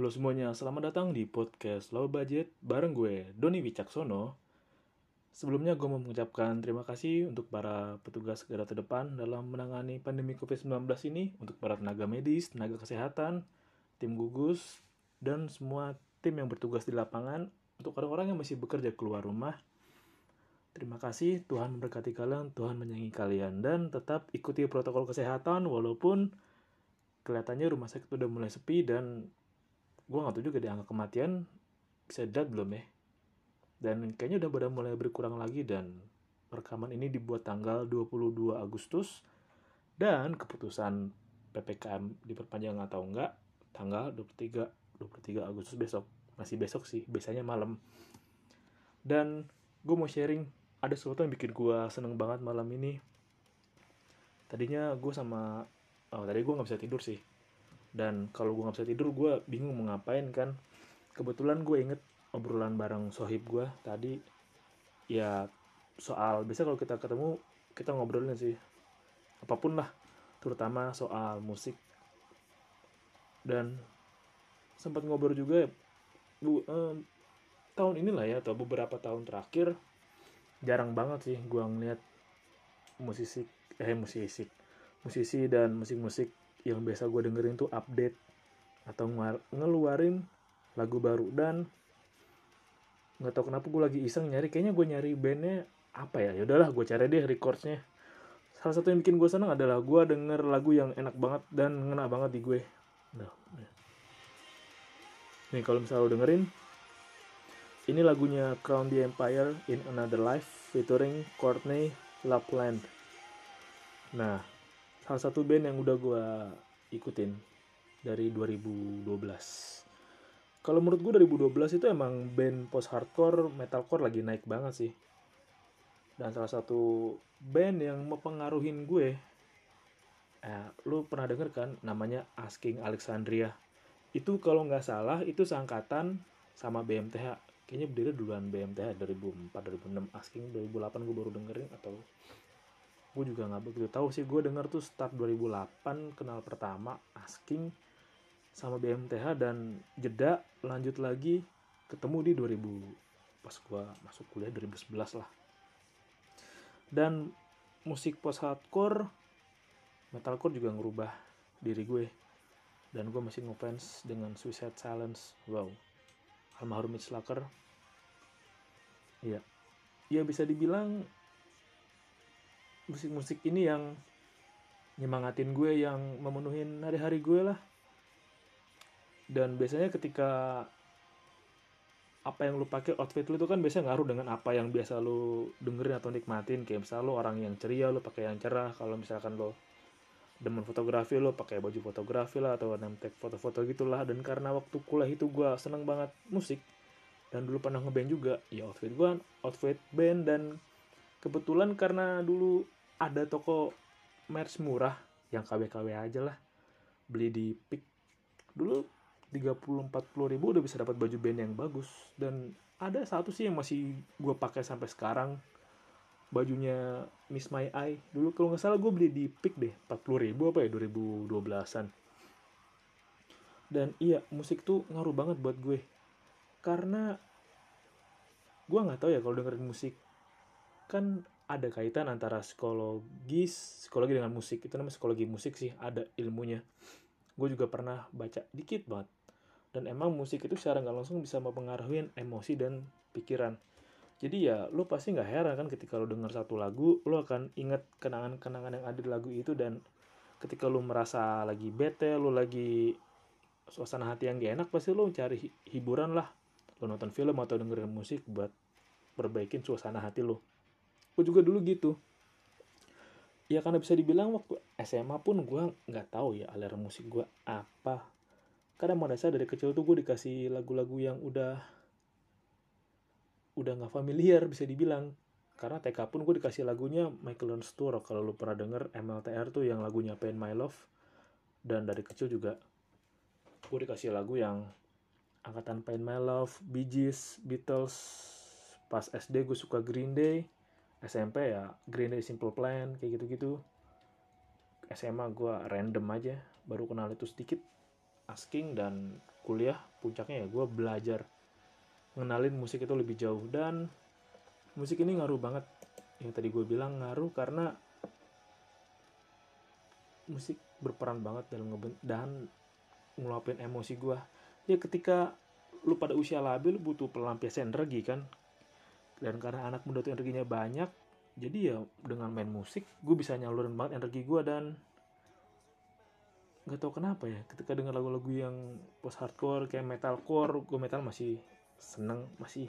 Halo semuanya, selamat datang di podcast Low Budget bareng gue, Doni Wicaksono. Sebelumnya gue mau mengucapkan terima kasih untuk para petugas garda terdepan dalam menangani pandemi COVID-19 ini, untuk para tenaga medis, tenaga kesehatan, tim gugus, dan semua tim yang bertugas di lapangan, untuk orang-orang yang masih bekerja keluar rumah, Terima kasih, Tuhan memberkati kalian, Tuhan menyayangi kalian, dan tetap ikuti protokol kesehatan walaupun kelihatannya rumah sakit udah mulai sepi dan gue gak tahu juga di angka kematian bisa dilihat belum ya. Dan kayaknya udah pada mulai berkurang lagi dan rekaman ini dibuat tanggal 22 Agustus. Dan keputusan PPKM diperpanjang atau enggak tanggal 23 23 Agustus besok. Masih besok sih biasanya malam. Dan gue mau sharing ada sesuatu yang bikin gue seneng banget malam ini. Tadinya gue sama oh tadi gue nggak bisa tidur sih dan kalau gue nggak bisa tidur gue bingung mau ngapain kan. Kebetulan gue inget obrolan bareng sohib gue tadi. Ya soal biasa kalau kita ketemu kita ngobrolin sih. Apa pun lah terutama soal musik. Dan sempat ngobrol juga bu eh, tahun inilah ya atau beberapa tahun terakhir jarang banget sih gue ngeliat musisi eh musisi musisi dan musik-musik yang biasa gue dengerin tuh update atau ngeluarin lagu baru. Dan nggak tau kenapa gue lagi iseng nyari kayaknya gue nyari bandnya apa ya? Ya udahlah gue cari deh recordsnya salah satu yang bikin gue seneng adalah gue denger lagu yang enak banget dan ngena banget di gue. Nah, nih kalau misalnya lo dengerin ini lagunya Crown the Empire in Another Life featuring Courtney Lapland. Nah, salah satu band yang udah gue ikutin dari 2012. Kalau menurut gue 2012 itu emang band post hardcore, metalcore lagi naik banget sih. Dan salah satu band yang mempengaruhin gue, eh, lu pernah denger kan namanya Asking Alexandria. Itu kalau nggak salah itu seangkatan sama BMTH kayaknya berdiri duluan BMTH 2004 2006 asking 2008 gue baru dengerin atau gue juga nggak begitu tahu sih. Gue denger tuh start 2008 kenal pertama asking sama BMTH dan jeda lanjut lagi ketemu di 2000 pas gue masuk kuliah 2011 lah. Dan musik post hardcore metalcore juga ngerubah diri gue. Dan gue masih ngefans dengan Suicide Silence. Wow. Almarhum Mitch iya. Ya bisa dibilang musik-musik ini yang nyemangatin gue yang memenuhi hari-hari gue lah. Dan biasanya ketika apa yang lu pakai outfit lu itu kan biasanya ngaruh dengan apa yang biasa lu dengerin atau nikmatin. Kayak misalnya lu orang yang ceria lu pakai yang cerah. Kalau misalkan lo demen fotografi lo pakai baju fotografi lah atau nemtek foto-foto gitulah. Dan karena waktu kuliah itu gue seneng banget musik dan dulu pernah ngeband juga ya outfit gue outfit band. Dan kebetulan karena dulu ada toko merch murah yang KW-KW aja lah. Beli di pick. Dulu 30-40 ribu udah bisa dapat baju band yang bagus. Dan ada satu sih yang masih gue pakai sampai sekarang. Bajunya Miss My Eye. Dulu kalau nggak salah gue beli di Pick deh 40 ribu apa ya 2012an dan iya musik tuh ngaruh banget buat gue. Karena gue nggak tahu ya kalau dengerin musik. Kan ada kaitan antara psikologis psikologi dengan musik. Itu namanya psikologi musik sih ada ilmunya. Gue juga pernah baca dikit banget. Dan emang musik itu secara nggak langsung bisa mempengaruhi emosi dan pikiran. Jadi ya lo pasti nggak heran kan ketika lo dengar satu lagu lo akan ingat kenangan-kenangan yang ada di lagu itu dan ketika lo merasa lagi bete lo lagi suasana hati yang gak enak pasti lo cari hiburan lah. Lo nonton film atau dengerin musik buat perbaikin suasana hati lo gue juga dulu gitu. Ya karena bisa dibilang waktu SMA pun gue nggak tahu ya aliran musik gue apa. Karena merasa dari kecil tuh gue dikasih lagu-lagu yang udah udah nggak familiar bisa dibilang. Karena TK pun gue dikasih lagunya Michael Learns kalau lu pernah denger MLTR tuh yang lagunya Pain My Love. Dan dari kecil juga gue dikasih lagu yang angkatan Pain My Love, Bee Gees, Beatles. Pas SD gue suka Green Day SMP ya Green Day Simple Plan kayak gitu-gitu. SMA gue random aja baru kenal itu sedikit. Asking dan kuliah puncaknya ya gue belajar ngenalin musik itu lebih jauh. Dan musik ini ngaruh banget. Yang tadi gue bilang ngaruh karena musik berperan banget dalam ngeben dan ngeluapin emosi gue ya ketika lu pada usia labil butuh pelampiasan energi kan dan karena anak muda tuh energinya banyak jadi ya dengan main musik gue bisa nyalurin banget energi gue dan nggak tahu kenapa ya ketika dengar lagu-lagu yang post hardcore kayak metalcore gue metal masih seneng masih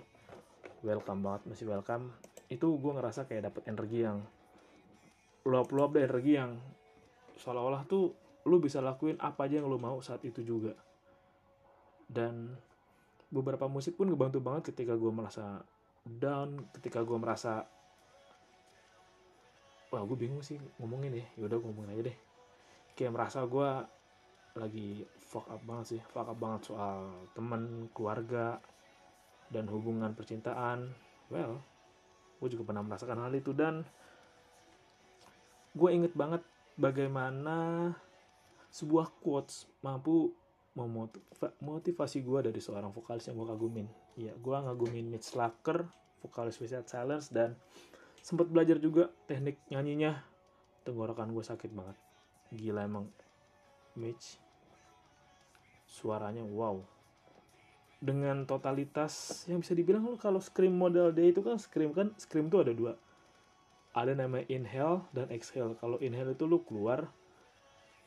welcome banget masih welcome. Itu gue ngerasa kayak dapet energi yang luap-luap deh energi yang seolah-olah tuh lu bisa lakuin apa aja yang lu mau saat itu juga. Dan beberapa musik pun ngebantu banget ketika gue merasa down ketika gue merasa wah gue bingung sih ngomongin ya. Yaudah gue ngomongin aja deh. Kayak merasa gue lagi fuck up banget sih fuck up banget soal teman keluarga dan hubungan percintaan. Well gue juga pernah merasakan hal itu dan gue inget banget bagaimana sebuah quotes mampu memotivasi gue dari seorang vokalis yang gue kagumin. Iya, gue ngagumin Mitch Slacker, vokalis Wizard Silence, dan sempat belajar juga teknik nyanyinya. Tenggorokan gue sakit banget. Gila emang Mitch. Suaranya wow. Dengan totalitas yang bisa dibilang lo kalau scream model dia itu kan scream kan scream tuh ada dua. Ada namanya inhale dan exhale. Kalau inhale itu lo keluar,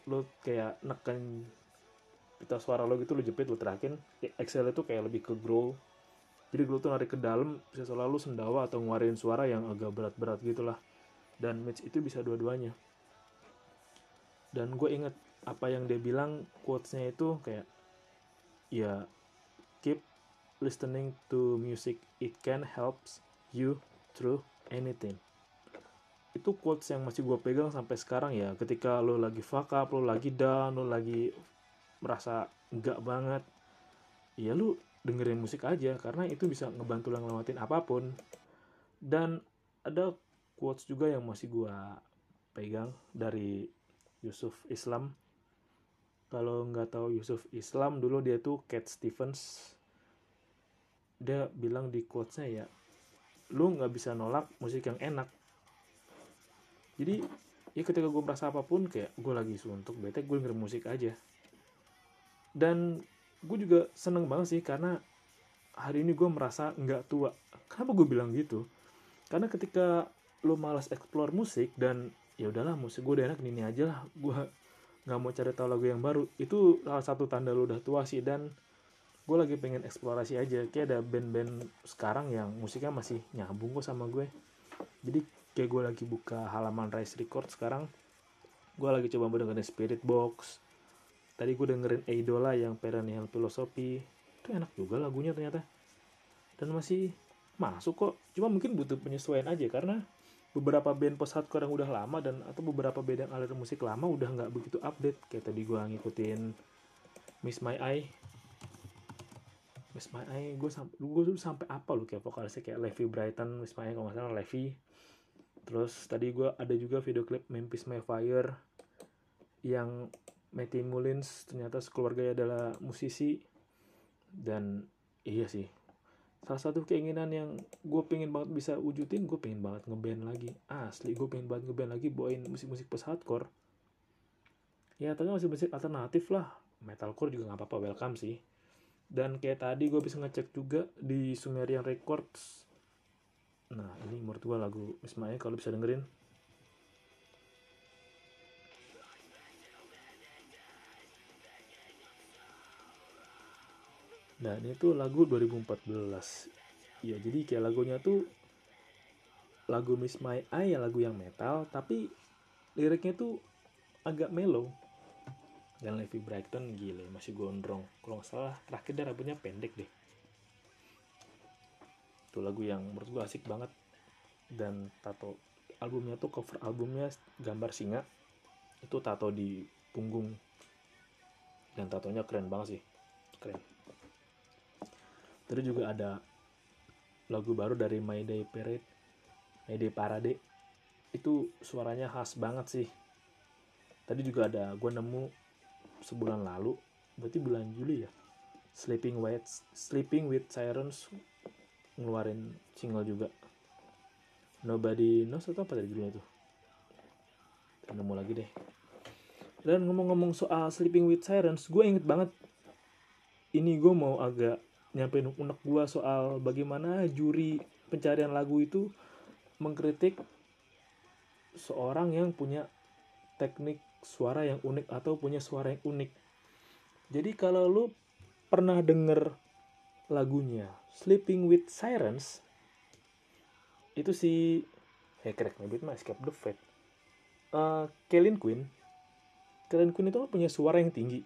lo kayak neken pita suara lo gitu lo jepit lo terakin exhale itu kayak lebih ke grow. Jadi grow tuh narik ke dalam bisa selalu sendawa atau ngeluarin suara yang agak berat-berat gitulah. Dan Mitch itu bisa dua-duanya. Dan gue inget apa yang dia bilang quotesnya itu kayak ya keep listening to music. It can helps you through anything. Itu quotes yang masih gue pegang sampai sekarang ya. Ketika lo lagi fuck up lo lagi down lo lagi merasa enggak banget. Ya lu dengerin musik aja karena itu bisa ngebantu lo ngelewatin apa pun. Dan ada quotes juga yang masih gua pegang dari Yusuf Islam. Kalau nggak tahu Yusuf Islam dulu dia tuh Cat Stevens. Dia bilang di quotesnya ya lu nggak bisa nolak musik yang enak. Jadi ya ketika gue merasa apa pun kayak gue lagi suntuk bete gue denger musik aja dan gue juga seneng banget sih karena hari ini gue merasa nggak tua. Kenapa gue bilang gitu? Karena ketika lo malas explore musik dan ya udahlah musik gue udah enak ini aja lah. Gue nggak mau cari tahu lagu yang baru. Itu salah satu tanda lo udah tua sih dan gue lagi pengen eksplorasi aja. Kayak ada band-band sekarang yang musiknya masih nyambung kok sama gue. Jadi kayak gue lagi buka halaman Rise Record sekarang gue lagi coba dengerin Spirit Box tadi gue dengerin Eidola yang Perennial Philosophy itu enak juga lagunya ternyata. Dan masih masuk kok. Cuma mungkin butuh penyesuaian aja karena beberapa band post hardcore yang udah lama dan atau beberapa band yang aliran musik lama udah nggak begitu update. Kayak tadi gue ngikutin Miss My Eye. Miss My Eye gue sampai gue tuh sampai apa loh kayak vokalisnya? Kayak Levi Brighton Miss My Eye kalau nggak salah Levi. Terus tadi gue ada juga video klip Memphis My Fire yang Matty Mullins ternyata sekeluarganya adalah musisi. Dan iya sih. Salah satu keinginan yang gue pengen banget bisa wujudin gue pengen banget ngeband lagi. Asli gue pengen banget ngeband lagi bawain musik-musik post hardcore ya tapi masih musik alternatif lah. Metalcore juga nggak apa-apa welcome sih. Dan kayak tadi gue bisa ngecek juga di Sumerian Records. Nah ini menurut gue lagu Ismail kalau bisa dengerin Nah ini tuh lagu 2014 Ya jadi kayak lagunya tuh Lagu Miss My Eye ya lagu yang metal Tapi liriknya tuh agak mellow. Dan Levi Brighton gile masih gondrong. Kalau nggak salah terakhir dia rambutnya pendek deh. Itu lagu yang menurut gue asik banget. Dan tato albumnya tuh cover albumnya gambar singa. Itu tato di punggung. Dan tatonya keren banget sih. Keren Terus juga ada lagu baru dari My Day Parade, My Day Parade. Itu suaranya khas banget sih. Tadi juga ada gue nemu sebulan lalu, berarti bulan Juli ya. Sleeping with Sleeping with Sirens ngeluarin single juga. Nobody knows atau apa tadi judulnya tuh. Nemu lagi deh. Dan ngomong-ngomong soal Sleeping with Sirens, gue inget banget ini gue mau agak nyampein unek gue soal bagaimana juri pencarian lagu itu mengkritik seorang yang punya teknik suara yang unik atau punya suara yang unik. Jadi kalau lu pernah denger lagunya Sleeping with Sirens itu si hey crack maybe mah Escape the Fate uh, Kellen Quinn Kellen Quinn itu kan punya suara yang tinggi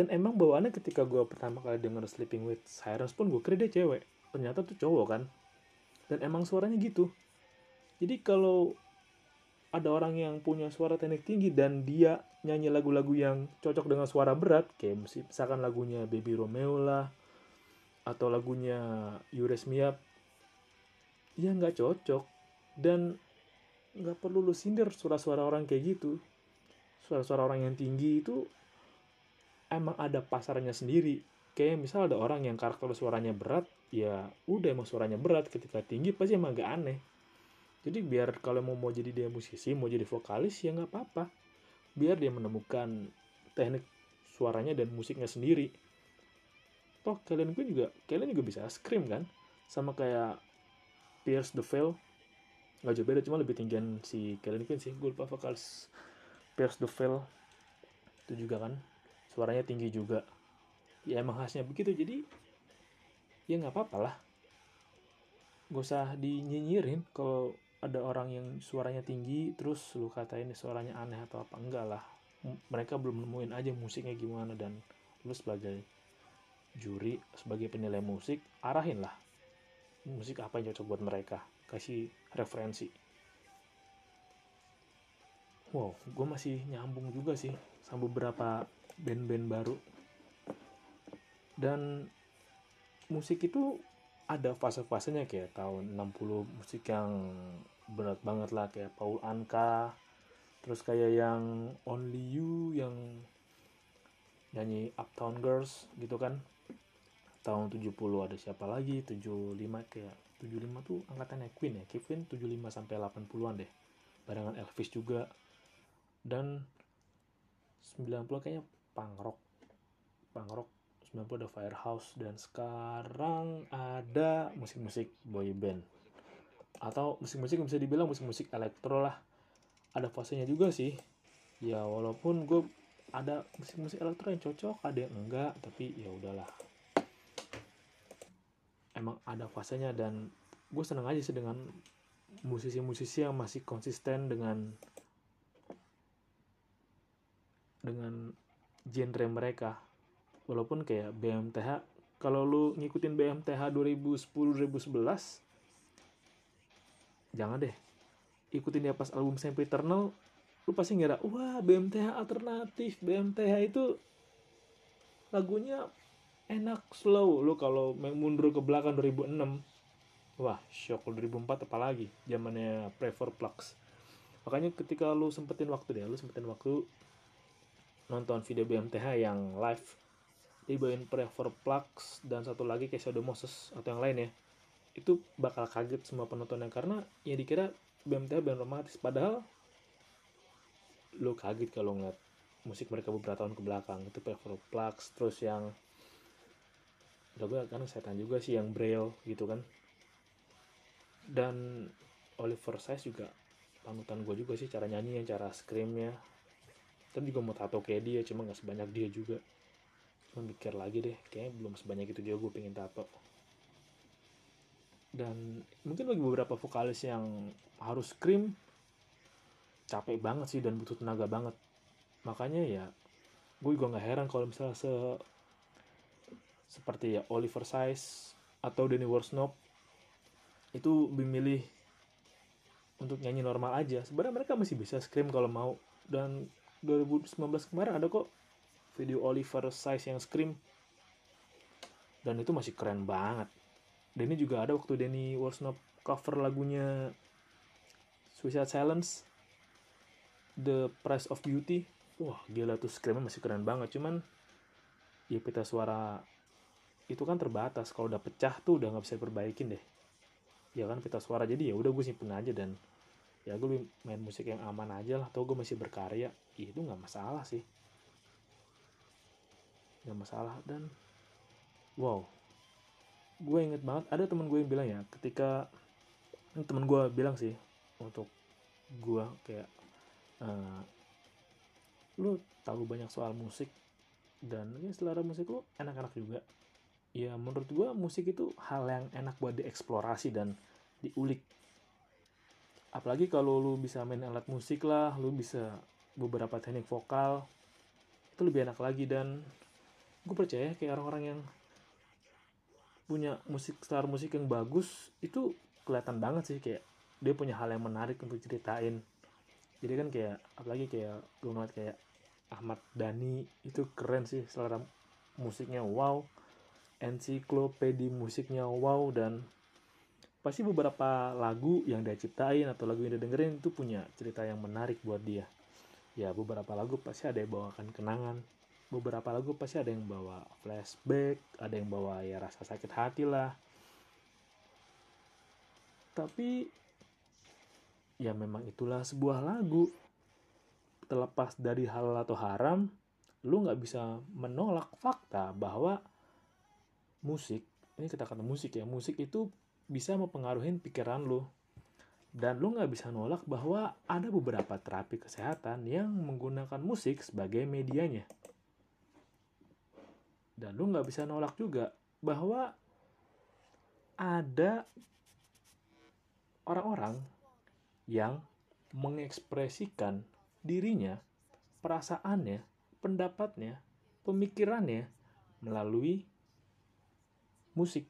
dan emang bawaannya ketika gue pertama kali denger Sleeping with Sirens pun gue kira dia cewek. Ternyata tuh cowok kan? Dan emang suaranya gitu. Jadi kalau ada orang yang punya suara teknik tinggi dan dia nyanyi lagu-lagu yang cocok dengan suara berat kayak misalkan lagunya Baby Romeo lah atau lagunya Yures ya nggak cocok. Dan nggak perlu lu sindir suara-suara orang kayak gitu. Suara-suara orang yang tinggi itu emang ada pasarnya sendiri. Kayak misal ada orang yang karakter suaranya berat ya udah emang suaranya berat. Ketika tinggi pasti emang agak aneh. Jadi biar kalau mau mau jadi dia musisi mau jadi vokalis ya nggak apa-apa. Biar dia menemukan teknik suaranya dan musiknya sendiri. Toh kalian gue juga kalian juga bisa scream kan? Sama kayak Pierce the Veil. Nggak jauh beda cuma lebih tinggian si kalian Quinn sih. Gue lupa vokalis Pierce the Veil. Itu juga kan suaranya tinggi juga. Ya emang khasnya begitu. Jadi ya nggak apa-apa lah. Gak usah dinyinyirin kalau ada orang yang suaranya tinggi terus lu katain suaranya aneh atau apa. Enggak lah. Mereka belum nemuin aja musiknya gimana dan lu sebagai juri sebagai penilai musik arahin lah. Musik apa yang cocok buat mereka? Kasih referensi wow gue masih nyambung juga sih sama beberapa band-band baru. Dan musik itu ada fase-fasenya kayak tahun 60 musik yang berat banget lah kayak Paul Anka terus kayak yang Only You yang nyanyi Uptown Girls gitu kan. Tahun 70 ada siapa lagi? 75 kayak 75 tuh angkatannya Queen ya Queen 75 sampai 80-an deh. Barengan Elvis juga dan 90 kayaknya punk rock 90 ada Firehouse dan sekarang ada musik-musik boy band. Atau musik-musik bisa dibilang musik-musik elektro lah. Ada fasenya juga sih. Ya walaupun gue ada musik-musik elektro yang cocok ada yang enggak tapi ya udahlah. Emang ada fasenya dan gue seneng aja sih dengan musisi-musisi yang masih konsisten dengan dengan genre mereka. Walaupun kayak BMTH kalau lu ngikutin BMTH 2010-2011 jangan deh. Ikutin dia pas album Sampai Eternal lu pasti ngira wah BMTH alternatif. BMTH itu lagunya enak slow. Lu kalau mundur ke belakang 2006 wah shock 2004 apalagi? Zamannya Prefer Flux. Makanya ketika lu sempetin waktu deh lu sempetin waktu nonton video BMTH yang live dibawain Prefer Flux dan satu lagi kayak Shadow Moses atau yang lain ya. Itu bakal kaget semua penontonnya karena ya dikira BMTH band romantis. Padahal lo kaget kalau ngeliat musik mereka beberapa tahun ke belakang. Itu Prefer Flux terus yang udah gue kan setan juga sih yang braille gitu kan. Dan Oliver Size juga panutan gue juga sih cara nyanyi yang cara screamnya dan juga mau tato kayak dia cuma nggak sebanyak dia juga. Cuma mikir lagi deh kayaknya belum sebanyak itu juga gue pengen tato. Dan mungkin bagi beberapa vokalis yang harus scream capek banget sih dan butuh tenaga banget. Makanya ya gue juga nggak heran kalau misalnya se seperti ya Oliver Size atau Danny Worsnop itu memilih untuk nyanyi normal aja. Sebenarnya mereka masih bisa scream kalau mau dan 2019 kemarin ada kok video Oliver Size yang scream. Dan itu masih keren banget. Dan ini juga ada waktu Danny Worsnop cover lagunya Suicide Silence The Price of Beauty. Wah gila tuh screamnya masih keren banget. Cuman ya pita suara itu kan terbatas. Kalau udah pecah tuh udah nggak bisa perbaikin deh. Ya kan pita suara. Jadi ya udah gue simpen aja dan ya gue main musik yang aman aja lah. Atau gue masih berkarya. Ya itu nggak masalah sih. Nggak masalah. Dan wow. Gue inget banget ada teman gue yang bilang ya ketika teman gue bilang sih untuk gue kayak uh, lu tahu banyak soal musik dan ya selera musik lu enak-enak juga. Ya menurut gue musik itu hal yang enak buat dieksplorasi dan diulik apalagi kalau lu bisa main alat musik lah lu bisa beberapa teknik vokal itu lebih enak lagi. Dan gue percaya kayak orang-orang yang punya musik star musik yang bagus itu kelihatan banget sih. Kayak dia punya hal yang menarik untuk ceritain jadi kan kayak apalagi kayak gue ngeliat kayak Ahmad Dhani itu keren sih selera musiknya. Wow. Ensiklopedi musiknya wow. Dan pasti beberapa lagu yang dia ciptain atau lagu yang dia dengerin itu punya cerita yang menarik buat dia. Ya beberapa lagu pasti ada yang bawakan kenangan beberapa lagu pasti ada yang bawa flashback ada yang bawa ya rasa sakit hati lah. Tapi ya memang itulah sebuah lagu. Terlepas dari hal atau haram lu nggak bisa menolak fakta bahwa musik ini kita kata musik ya musik itu bisa mempengaruhi pikiran lo dan lo nggak bisa nolak bahwa ada beberapa terapi kesehatan yang menggunakan musik sebagai medianya. Dan lo nggak bisa nolak juga bahwa ada orang-orang yang mengekspresikan dirinya, perasaannya, pendapatnya, pemikirannya melalui musik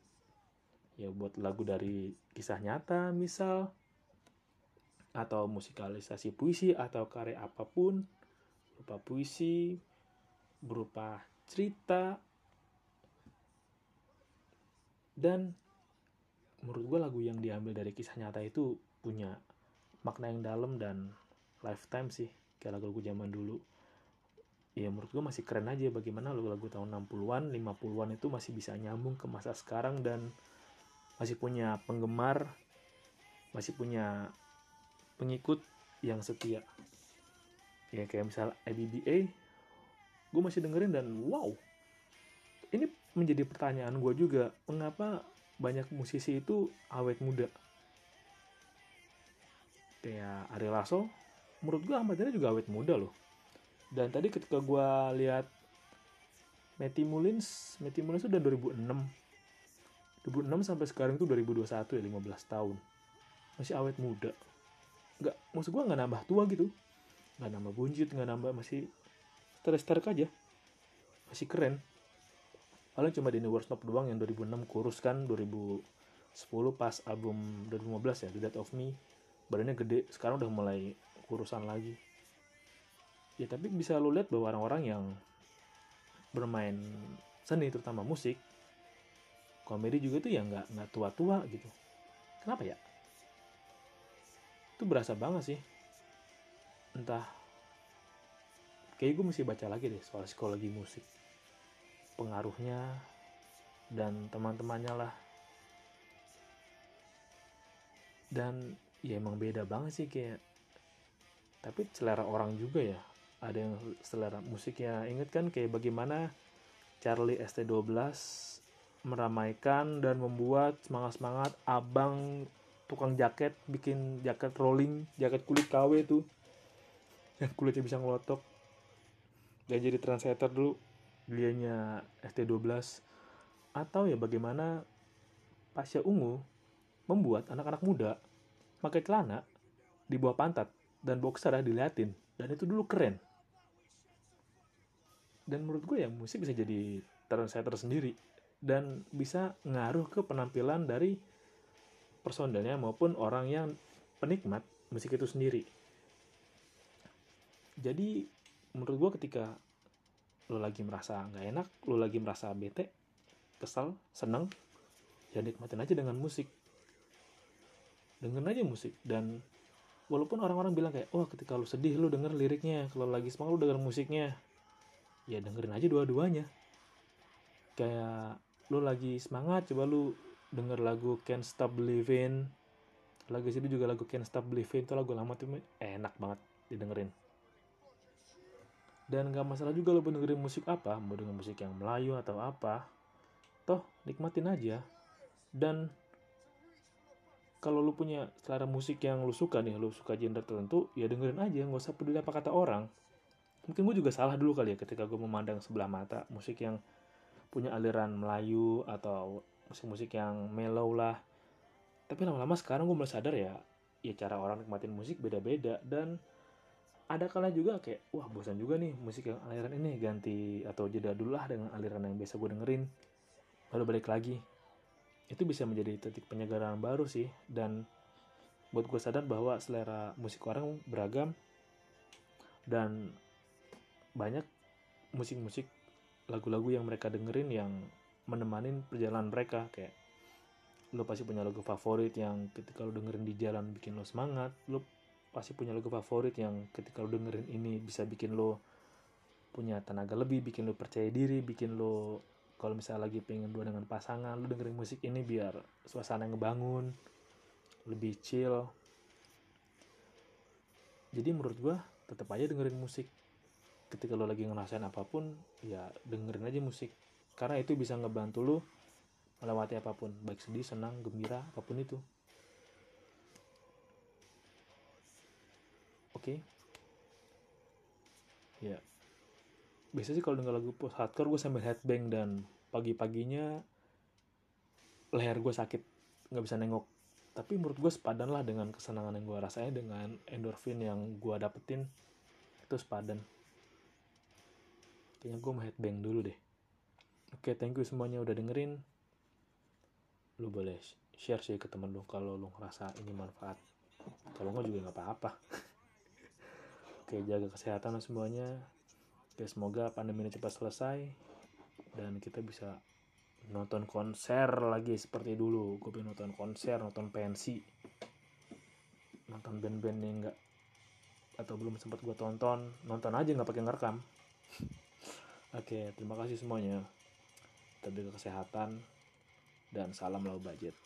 ya buat lagu dari kisah nyata misal atau musikalisasi puisi atau karya apa pun berupa puisi berupa cerita dan menurut gue lagu yang diambil dari kisah nyata itu punya makna yang dalam dan lifetime sih kayak lagu-lagu zaman dulu. Ya menurut gue masih keren aja bagaimana lagu-lagu tahun 60-an, 50-an itu masih bisa nyambung ke masa sekarang dan masih punya penggemar, masih punya pengikut yang setia. Ya kayak misal IBBA, gue masih dengerin dan wow, ini menjadi pertanyaan gue juga, mengapa banyak musisi itu awet muda? Kayak Ari Lasso, menurut gue Ahmad Dhani juga awet muda loh dan tadi ketika gue lihat Matty Mullins Matty Mullins udah 2006 2006 sampai sekarang itu 2021 ya 15 tahun. Masih awet muda. Nggak maksud gue nggak nambah tua gitu. Nggak nambah buncit nggak nambah masih terus aja. Masih keren. Paling cuma Danny Worsnop doang yang 2006 kurus kan 2010 pas album 2015 ya The Death of Me. Badannya gede sekarang udah mulai kurusan lagi. Ya tapi bisa lo lihat bahwa orang-orang yang bermain seni terutama musik komedi juga tuh ya nggak nggak tua-tua gitu. Kenapa ya? Itu berasa banget sih. Entah kayak gue mesti baca lagi deh soal psikologi musik. Pengaruhnya dan teman-temannya lah. Dan ya emang beda banget sih kayak tapi selera orang juga ya. Ada yang selera musiknya inget kan kayak bagaimana Charlie ST12 meramaikan dan membuat semangat-semangat abang tukang jaket bikin jaket rolling jaket kulit KW tuh. Yang kulitnya bisa ngelotok. Dan jadi translator dulu. Dianya ST12 atau ya bagaimana Pasya Ungu membuat anak-anak muda pakai celana di bawah pantat dan boxer ya diliatin. Dan itu dulu keren. Dan menurut gue ya musik bisa jadi translator sendiri dan bisa ngaruh ke penampilan dari personelnya maupun orang yang penikmat musik itu sendiri. Jadi menurut gue ketika lo lagi merasa nggak enak lo lagi merasa bete kesal seneng ya nikmatin aja dengan musik. Dengerin aja musik dan walaupun orang-orang bilang kayak oh ketika lo sedih lo denger liriknya kalau lagi semangat lo denger musiknya. Ya dengerin aja dua-duanya. Kayak lo lagi semangat coba lo denger lagu Can't Stop Believing. Lagu itu juga lagu Can't Stop Believing itu lagu lama tuh enak banget didengerin. Dan gak masalah juga lo dengerin musik apa mau denger musik yang Melayu atau apa toh nikmatin aja. Dan kalau lu punya selera musik yang lu suka nih lu suka genre tertentu ya dengerin aja nggak usah peduli apa kata orang. Mungkin gue juga salah dulu kali ya ketika gue memandang sebelah mata musik yang punya aliran Melayu atau musik-musik yang mellow lah. Tapi lama-lama sekarang gue mulai sadar ya ya cara orang nikmatin musik beda-beda. Dan ada kala juga kayak wah bosan juga nih musik yang aliran ini ganti atau jeda dulu lah dengan aliran yang biasa gue dengerin. Lalu balik lagi. Itu bisa menjadi titik penyegaran baru sih. Dan buat gue sadar bahwa selera musik orang beragam. Dan banyak musik-musik lagu-lagu yang mereka dengerin yang menemanin perjalanan mereka kayak lo pasti punya lagu favorit yang ketika lo dengerin di jalan bikin lo semangat lo pasti punya lagu favorit yang ketika lo dengerin ini bisa bikin lo punya tenaga lebih, bikin lo percaya diri, bikin lo kalau misalnya lagi pengen dua dengan pasangan, lo dengerin musik ini biar suasana ngebangun, lebih chill. Jadi menurut gue tetap aja dengerin musik. Ketika lo lagi ngerasain apa pun, ya dengerin aja musik. Karena itu bisa ngebantu lo melewati apa pun, baik sedih, senang, gembira, apa pun itu. oke okay. ya biasanya sih kalau denger lagu post hardcore gue sambil headbang dan pagi-paginya leher gue sakit nggak bisa nengok tapi menurut gue sepadan lah dengan kesenangan yang gue rasain dengan endorfin yang gue dapetin itu sepadan kayaknya gue mau headbang dulu deh oke thank you semuanya udah dengerin lu boleh share sih ke temen lu kalau lu ngerasa ini manfaat kalau nggak juga nggak apa-apa Oke, jaga kesehatan semuanya. Oke, semoga pandemi ini cepat selesai dan kita bisa nonton konser lagi seperti dulu. Gue pengen nonton konser, nonton pensi, nonton band-band yang enggak atau belum sempat gue tonton, nonton aja nggak pakai ngerekam. Oke, terima kasih semuanya. Kita jaga kesehatan dan salam low budget.